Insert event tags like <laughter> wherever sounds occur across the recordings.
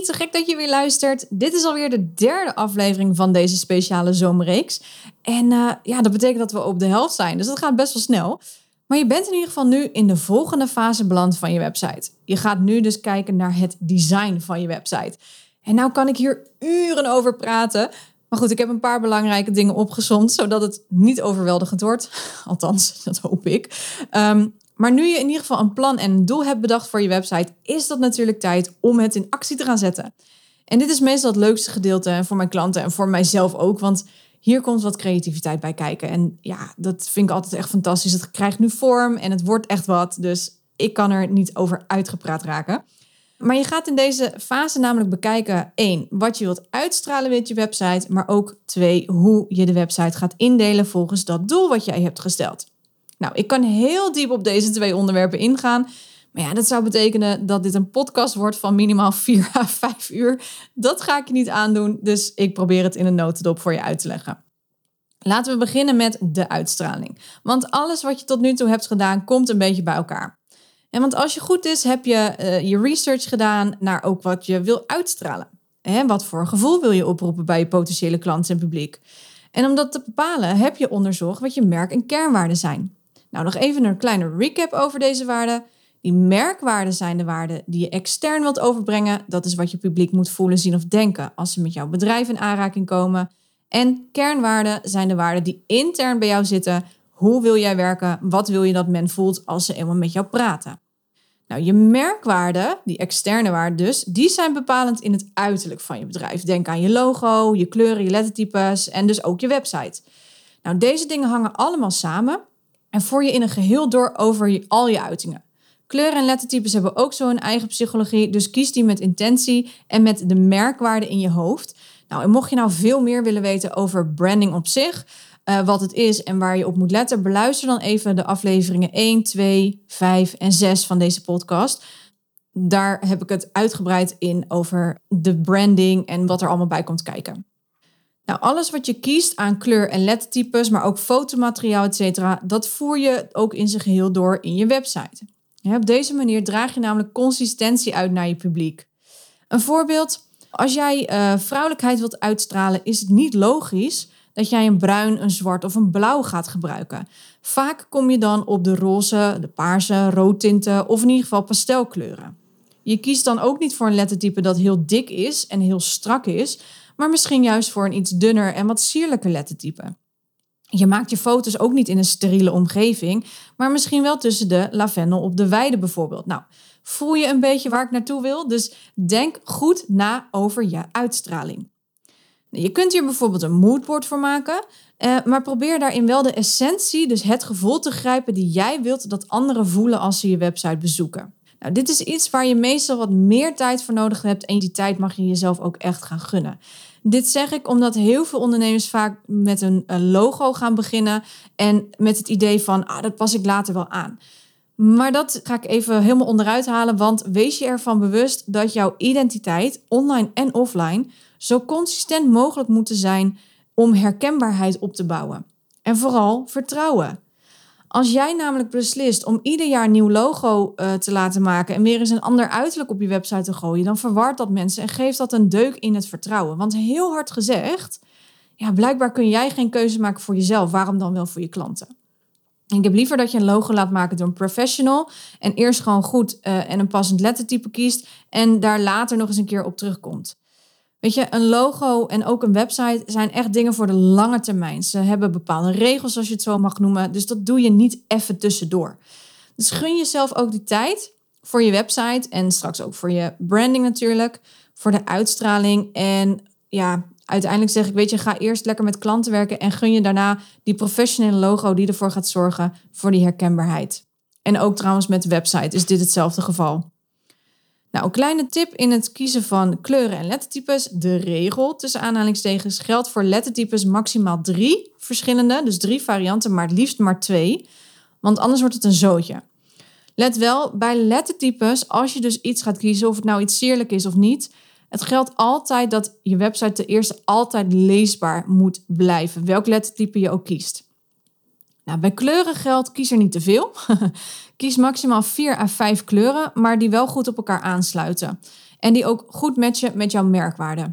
Gek dat je weer luistert. Dit is alweer de derde aflevering van deze speciale zomerreeks. En uh, ja, dat betekent dat we op de helft zijn, dus dat gaat best wel snel. Maar je bent in ieder geval nu in de volgende fase beland van je website. Je gaat nu dus kijken naar het design van je website. En nou kan ik hier uren over praten. Maar goed, ik heb een paar belangrijke dingen opgezond, zodat het niet overweldigend wordt. <laughs> Althans, dat hoop ik. Um, maar nu je in ieder geval een plan en een doel hebt bedacht voor je website, is dat natuurlijk tijd om het in actie te gaan zetten. En dit is meestal het leukste gedeelte voor mijn klanten en voor mijzelf ook, want hier komt wat creativiteit bij kijken. En ja, dat vind ik altijd echt fantastisch. Het krijgt nu vorm en het wordt echt wat, dus ik kan er niet over uitgepraat raken. Maar je gaat in deze fase namelijk bekijken: één, wat je wilt uitstralen met je website, maar ook twee, hoe je de website gaat indelen volgens dat doel wat jij hebt gesteld. Nou, ik kan heel diep op deze twee onderwerpen ingaan. Maar ja, dat zou betekenen dat dit een podcast wordt van minimaal <laughs> 4 à 5 uur. Dat ga ik je niet aandoen, dus ik probeer het in een notendop voor je uit te leggen. Laten we beginnen met de uitstraling. Want alles wat je tot nu toe hebt gedaan, komt een beetje bij elkaar. En want als je goed is, heb je uh, je research gedaan naar ook wat je wil uitstralen. En wat voor gevoel wil je oproepen bij je potentiële klanten en publiek? En om dat te bepalen, heb je onderzocht wat je merk- en kernwaarden zijn. Nou, nog even een kleine recap over deze waarden. Die merkwaarden zijn de waarden die je extern wilt overbrengen. Dat is wat je publiek moet voelen, zien of denken als ze met jouw bedrijf in aanraking komen. En kernwaarden zijn de waarden die intern bij jou zitten. Hoe wil jij werken? Wat wil je dat men voelt als ze eenmaal met jou praten? Nou, je merkwaarden, die externe waarden dus, die zijn bepalend in het uiterlijk van je bedrijf. Denk aan je logo, je kleuren, je lettertypes en dus ook je website. Nou, deze dingen hangen allemaal samen en voer je in een geheel door over al je uitingen. Kleuren en lettertypes hebben ook zo een eigen psychologie, dus kies die met intentie en met de merkwaarde in je hoofd. Nou, en mocht je nou veel meer willen weten over branding op zich, uh, wat het is en waar je op moet letten, beluister dan even de afleveringen 1, 2, 5 en 6 van deze podcast. Daar heb ik het uitgebreid in over de branding en wat er allemaal bij komt kijken. Nou, alles wat je kiest aan kleur- en lettertypes, maar ook fotomateriaal, etc., dat voer je ook in zijn geheel door in je website. op deze manier draag je namelijk consistentie uit naar je publiek. Een voorbeeld, als jij uh, vrouwelijkheid wilt uitstralen, is het niet logisch dat jij een bruin, een zwart of een blauw gaat gebruiken. Vaak kom je dan op de roze, de paarse, roodtinten of in ieder geval pastelkleuren. Je kiest dan ook niet voor een lettertype dat heel dik is en heel strak is, maar misschien juist voor een iets dunner en wat sierlijker lettertype. Je maakt je foto's ook niet in een steriele omgeving, maar misschien wel tussen de lavendel op de weide bijvoorbeeld. Nou, voel je een beetje waar ik naartoe wil? Dus denk goed na over je uitstraling. Je kunt hier bijvoorbeeld een moodboard voor maken, eh, maar probeer daarin wel de essentie, dus het gevoel te grijpen die jij wilt dat anderen voelen als ze je website bezoeken. Nou, dit is iets waar je meestal wat meer tijd voor nodig hebt en die tijd mag je jezelf ook echt gaan gunnen. Dit zeg ik omdat heel veel ondernemers vaak met een, logo gaan beginnen en met het idee van, ah, dat pas ik later wel aan. Maar dat ga ik even helemaal onderuit halen, want wees je ervan bewust dat jouw identiteit, online en offline, zo consistent mogelijk moet zijn om herkenbaarheid op te bouwen. En vooral vertrouwen. Als jij namelijk beslist om ieder jaar een nieuw logo uh, te laten maken en weer eens een ander uiterlijk op je website te gooien, dan verwart dat mensen en geeft dat een deuk in het vertrouwen. Want heel hard gezegd, ja, blijkbaar kun jij geen keuze maken voor jezelf. Waarom dan wel voor je klanten? Ik heb liever dat je een logo laat maken door een professional en eerst gewoon goed uh, en een passend lettertype kiest en daar later nog eens een keer op terugkomt. Weet je, een logo en ook een website zijn echt dingen voor de lange termijn. Ze hebben bepaalde regels, als je het zo mag noemen. Dus dat doe je niet even tussendoor. Dus gun jezelf ook die tijd voor je website en straks ook voor je branding natuurlijk, voor de uitstraling. En ja, uiteindelijk zeg ik, weet je, ga eerst lekker met klanten werken en gun je daarna die professionele logo die ervoor gaat zorgen voor die herkenbaarheid. En ook trouwens met de website is dit hetzelfde geval. Nou, een kleine tip in het kiezen van kleuren en lettertypes. De regel tussen aanhalingstekens geldt voor lettertypes maximaal drie verschillende, dus drie varianten, maar het liefst maar twee. Want anders wordt het een zootje. Let wel, bij lettertypes, als je dus iets gaat kiezen, of het nou iets sierlijk is of niet, het geldt altijd dat je website ten eerste altijd leesbaar moet blijven, welk lettertype je ook kiest. Nou, bij kleuren geldt, kies er niet te veel. <laughs> kies maximaal 4 à 5 kleuren, maar die wel goed op elkaar aansluiten. En die ook goed matchen met jouw merkwaarde.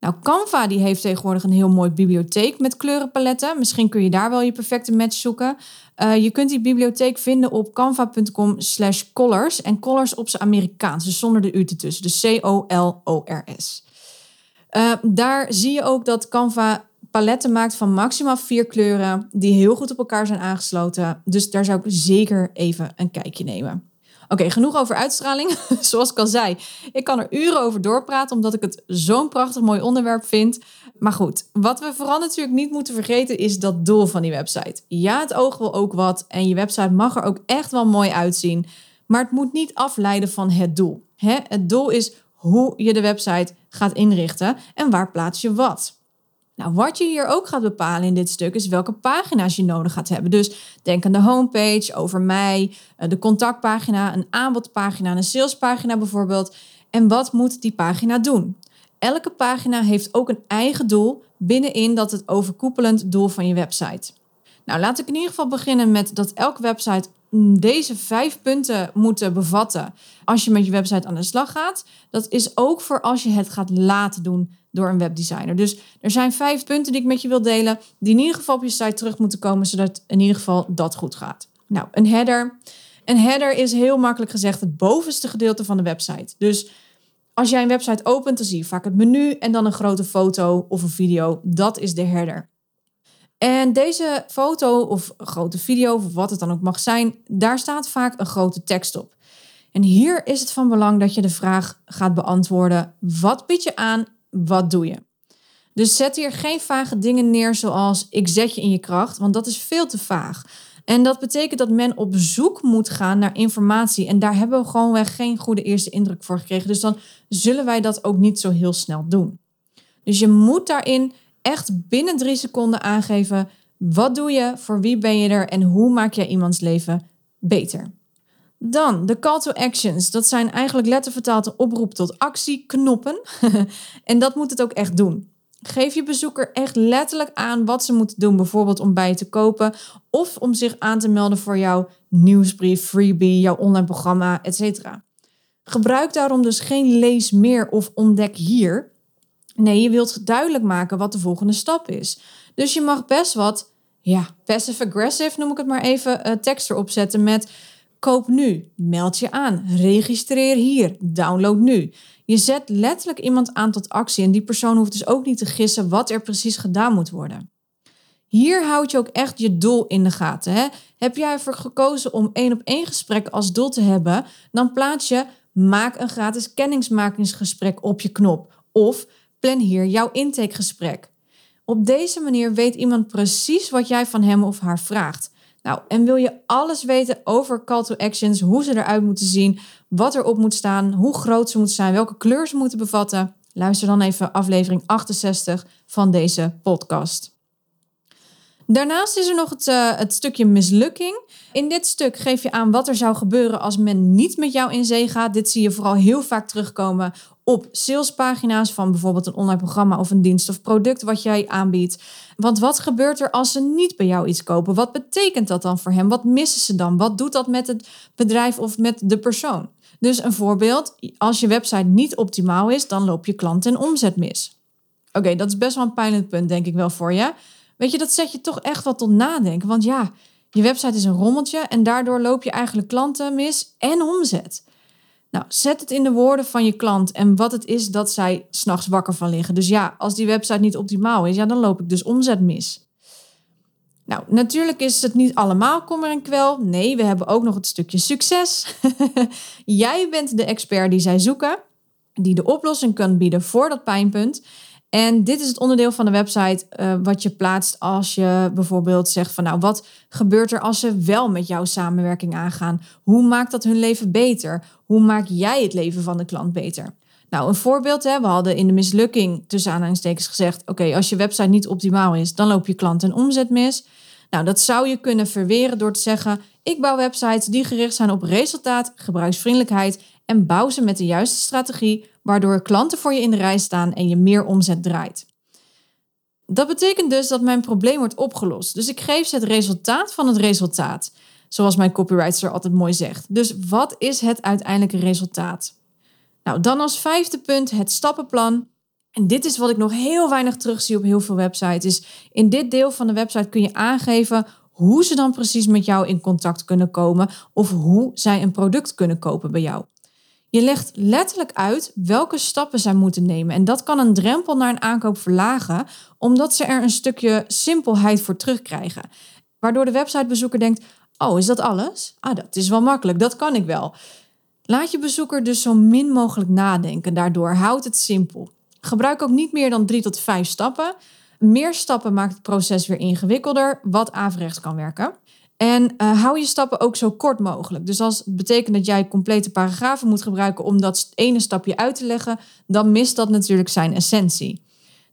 Nou, Canva die heeft tegenwoordig een heel mooi bibliotheek met kleurenpaletten. Misschien kun je daar wel je perfecte match zoeken. Uh, je kunt die bibliotheek vinden op canva.com slash colors. En colors op zijn Amerikaans, dus zonder de u ertussen. Dus C-O-L-O-R-S. Uh, daar zie je ook dat Canva paletten maakt van maximaal vier kleuren die heel goed op elkaar zijn aangesloten. Dus daar zou ik zeker even een kijkje nemen. Oké, genoeg over uitstraling. <laughs> Zoals ik al zei, ik kan er uren over doorpraten omdat ik het zo'n prachtig mooi onderwerp vind. Maar goed, wat we vooral natuurlijk niet moeten vergeten is dat doel van die website. Ja, het oog wil ook wat en je website mag er ook echt wel mooi uitzien. Maar het moet niet afleiden van het doel. Het doel is hoe je de website gaat inrichten en waar plaats je wat. Nou, wat je hier ook gaat bepalen in dit stuk is welke pagina's je nodig gaat hebben. Dus denk aan de homepage, over mij, eh, de contactpagina, een aanbodpagina, een salespagina bijvoorbeeld. En wat moet die pagina doen? Elke pagina heeft ook een eigen doel binnenin dat het overkoepelend doel van je website. Nou, laat ik in ieder geval beginnen met dat elke website deze vijf punten moet bevatten als je met je website aan de slag gaat. Dat is ook voor als je het gaat laten doen door een webdesigner. Dus er zijn vijf punten die ik met je wil delen, die in ieder geval op je site terug moeten komen, zodat in ieder geval dat goed gaat. Nou, een header. Een header is heel makkelijk gezegd het bovenste gedeelte van de website. Dus als jij een website opent, dan zie je vaak het menu en dan een grote foto of een video. Dat is de header. En deze foto of grote video, of wat het dan ook mag zijn, daar staat vaak een grote tekst op. En hier is het van belang dat je de vraag gaat beantwoorden: wat bied je aan wat doe je? Dus zet hier geen vage dingen neer zoals ik zet je in je kracht, want dat is veel te vaag. En dat betekent dat men op zoek moet gaan naar informatie. En daar hebben we gewoonweg geen goede eerste indruk voor gekregen. Dus dan zullen wij dat ook niet zo heel snel doen. Dus je moet daarin echt binnen drie seconden aangeven: wat doe je, voor wie ben je er en hoe maak jij iemands leven beter. Dan de call to actions. Dat zijn eigenlijk lettervertaald oproep tot actie, knoppen. <laughs> en dat moet het ook echt doen. Geef je bezoeker echt letterlijk aan wat ze moeten doen, bijvoorbeeld om bij je te kopen of om zich aan te melden voor jouw nieuwsbrief, freebie, jouw online programma, etc. Gebruik daarom dus geen lees meer of ontdek hier. Nee, je wilt duidelijk maken wat de volgende stap is. Dus je mag best wat, ja, passive-aggressive noem ik het maar even, uh, tekst erop zetten met Koop nu, meld je aan, registreer hier, download nu. Je zet letterlijk iemand aan tot actie en die persoon hoeft dus ook niet te gissen wat er precies gedaan moet worden. Hier houd je ook echt je doel in de gaten. Hè? Heb jij ervoor gekozen om één op één gesprek als doel te hebben, dan plaats je maak een gratis kennismakingsgesprek op je knop of plan hier jouw intakegesprek. Op deze manier weet iemand precies wat jij van hem of haar vraagt. Nou, en wil je alles weten over call to actions, hoe ze eruit moeten zien, wat erop moet staan, hoe groot ze moeten zijn, welke kleur ze moeten bevatten? Luister dan even aflevering 68 van deze podcast. Daarnaast is er nog het, uh, het, stukje mislukking. In dit stuk geef je aan wat er zou gebeuren als men niet met jou in zee gaat. Dit zie je vooral heel vaak terugkomen op salespagina's van bijvoorbeeld een online programma of een dienst of product wat jij aanbiedt. Want wat gebeurt er als ze niet bij jou iets kopen? Wat betekent dat dan voor hem? Wat missen ze dan? Wat doet dat met het bedrijf of met de persoon? Dus een voorbeeld, als je website niet optimaal is, dan loop je klant en omzet mis. Oké, dat is best wel een pijnlijk punt, denk ik wel voor je. Weet je, dat zet je toch echt wat tot nadenken. Want ja, je website is een rommeltje en daardoor loop je eigenlijk klanten mis en omzet. Nou, zet het in de woorden van je klant en wat het is dat zij s'nachts wakker van liggen. Dus ja, als die website niet optimaal is, ja, dan loop ik dus omzet mis. Nou, natuurlijk is het niet allemaal kommer en kwel. Nee, we hebben ook nog het stukje succes. <laughs> Jij bent de expert die zij zoeken, die de oplossing kan bieden voor dat pijnpunt. En dit is het onderdeel van de website uh, wat je plaatst als je bijvoorbeeld zegt van nou, wat gebeurt er als ze wel met jouw samenwerking aangaan? Hoe maakt dat hun leven beter? Hoe maak jij het leven van de klant beter? Nou, een voorbeeld, hè, we hadden in de mislukking tussen aanhalingstekens gezegd, oké, als je website niet optimaal is, dan loop je klant en omzet mis. Nou, dat zou je kunnen verweren door te zeggen, ik bouw websites die gericht zijn op resultaat, gebruiksvriendelijkheid en bouw ze met de juiste strategie, waardoor klanten voor je in de rij staan en je meer omzet draait. Dat betekent dus dat mijn probleem wordt opgelost. Dus ik geef ze het resultaat van het resultaat. Zoals mijn copywriter altijd mooi zegt. Dus wat is het uiteindelijke resultaat? Nou, dan als vijfde punt het stappenplan. En dit is wat ik nog heel weinig terugzie op heel veel websites. Is in dit deel van de website kun je aangeven hoe ze dan precies met jou in contact kunnen komen of hoe zij een product kunnen kopen bij jou. Je legt letterlijk uit welke stappen zij moeten nemen. En dat kan een drempel naar een aankoop verlagen, omdat ze er een stukje simpelheid voor terugkrijgen. Waardoor de websitebezoeker denkt: Oh, is dat alles? Ah, dat is wel makkelijk, dat kan ik wel. Laat je bezoeker dus zo min mogelijk nadenken. Daardoor houd het simpel. Gebruik ook niet meer dan drie tot vijf stappen. Meer stappen maakt het proces weer ingewikkelder, wat averechts kan werken. En uh, hou je stappen ook zo kort mogelijk. Dus als het betekent dat jij complete paragrafen moet gebruiken om dat ene stapje uit te leggen, dan mist dat natuurlijk zijn essentie.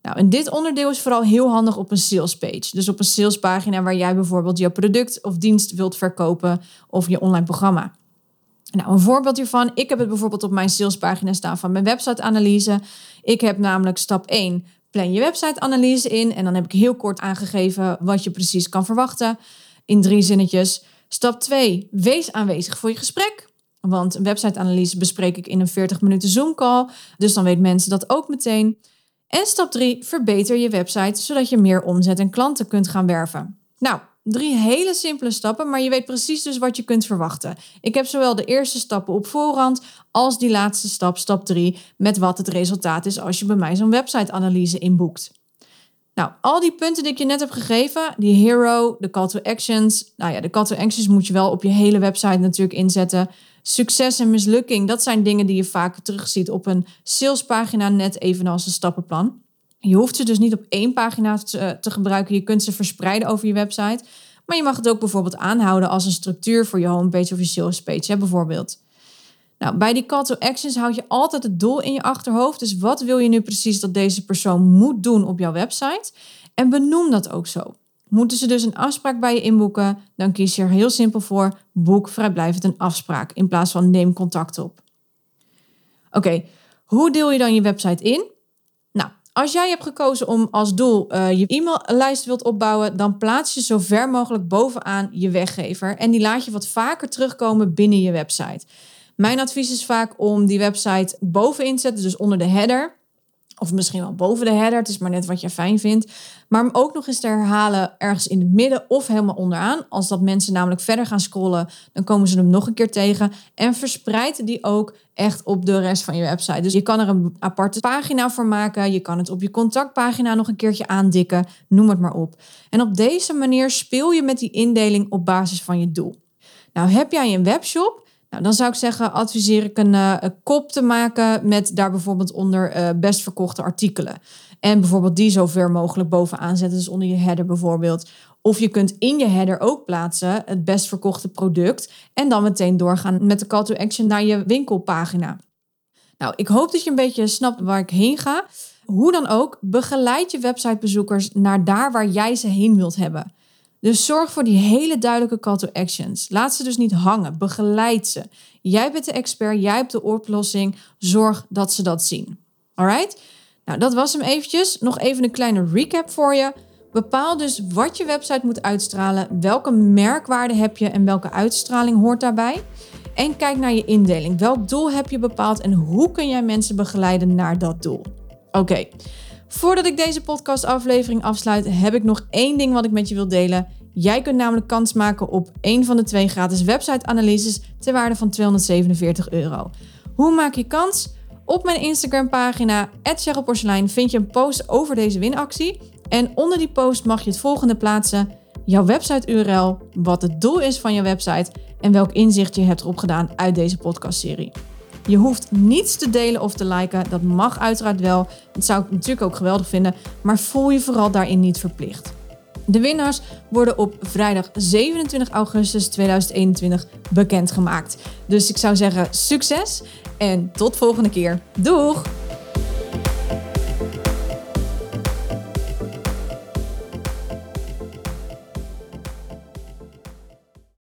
Nou, en dit onderdeel is vooral heel handig op een sales page. Dus op een salespagina waar jij bijvoorbeeld je product of dienst wilt verkopen of je online programma. Nou, een voorbeeld hiervan. Ik heb het bijvoorbeeld op mijn salespagina staan van mijn website-analyse. Ik heb namelijk stap 1, plan je website-analyse in. En dan heb ik heel kort aangegeven wat je precies kan verwachten in drie zinnetjes. Stap 2, wees aanwezig voor je gesprek. Want een website-analyse bespreek ik in een 40 minuten Zoom-call. Dus dan weten mensen dat ook meteen. En stap 3, verbeter je website zodat je meer omzet en klanten kunt gaan werven. Nou, Drie hele simpele stappen, maar je weet precies dus wat je kunt verwachten. Ik heb zowel de eerste stappen op voorhand als die laatste stap, stap 3, met wat het resultaat is als je bij mij zo'n website-analyse inboekt. Nou, al die punten die ik je net heb gegeven, die hero, de call to actions. Nou ja, de call to actions moet je wel op je hele website natuurlijk inzetten. Succes en mislukking, dat zijn dingen die je vaak terugziet op een salespagina, net evenals een stappenplan. Je hoeft ze dus niet op één pagina te, te, gebruiken. Je kunt ze verspreiden over je website. Maar je mag het ook bijvoorbeeld aanhouden als een structuur voor je homepage of je sales page, hè, bijvoorbeeld. Nou, bij die call to actions houd je altijd het doel in je achterhoofd. Dus wat wil je nu precies dat deze persoon moet doen op jouw website? En benoem dat ook zo. Moeten ze dus een afspraak bij je inboeken, dan kies je er heel simpel voor: boek vrijblijvend een afspraak in plaats van neem contact op. Oké, hoe deel je dan je website in? Als jij hebt gekozen om als doel uh, je e-maillijst wilt opbouwen, dan plaats je zo ver mogelijk bovenaan je weggever en die laat je wat vaker terugkomen binnen je website. Mijn advies is vaak om die website bovenin te zetten, dus onder de header. Of misschien wel boven de header. Het is maar net wat je fijn vindt. Maar ook nog eens te herhalen ergens in het midden of helemaal onderaan. Als dat mensen namelijk verder gaan scrollen, dan komen ze hem nog een keer tegen. En verspreid die ook echt op de rest van je website. Dus je kan er een aparte pagina voor maken. Je kan het op je contactpagina nog een keertje aandikken. Noem het maar op. En op deze manier speel je met die indeling op basis van je doel. Nou, heb jij een webshop? Nou, dan zou ik zeggen, adviseer ik een, uh, kop te maken met daar bijvoorbeeld onder uh, best verkochte artikelen. En bijvoorbeeld die zo ver mogelijk bovenaan zetten, dus onder je header bijvoorbeeld. Of je kunt in je header ook plaatsen het best verkochte product en dan meteen doorgaan met de call to action naar je winkelpagina. Nou, ik hoop dat je een beetje snapt waar ik heen ga. Hoe dan ook, begeleid je websitebezoekers naar daar waar jij ze heen wilt hebben. Dus zorg voor die hele duidelijke call to actions. Laat ze dus niet hangen. Begeleid ze. Jij bent de expert, jij hebt de oplossing. Zorg dat ze dat zien. Alright? Nou, dat was hem eventjes. Nog even een kleine recap voor je. Bepaal dus wat je website moet uitstralen, welke merkwaarde heb je en welke uitstraling hoort daarbij. En kijk naar je indeling. Welk doel heb je bepaald en hoe kun jij mensen begeleiden naar dat doel? Oké. Voordat ik deze podcastaflevering afsluit, heb ik nog één ding wat ik met je wil delen. Jij kunt namelijk kans maken op één van de twee gratis website-analyses ter waarde van 247 euro. Hoe maak je kans? Op mijn Instagram-pagina, Porselein, vind je een post over deze winactie. En onder die post mag je het volgende plaatsen: jouw website-URL, wat het doel is van je website en welk inzicht je hebt opgedaan uit deze podcastserie. Je hoeft niets te delen of te liken. Dat mag uiteraard wel. Dat zou ik natuurlijk ook geweldig vinden. Maar voel je vooral daarin niet verplicht. De winnaars worden op vrijdag 27 augustus 2021 bekendgemaakt. Dus ik zou zeggen succes en tot volgende keer. Doeg!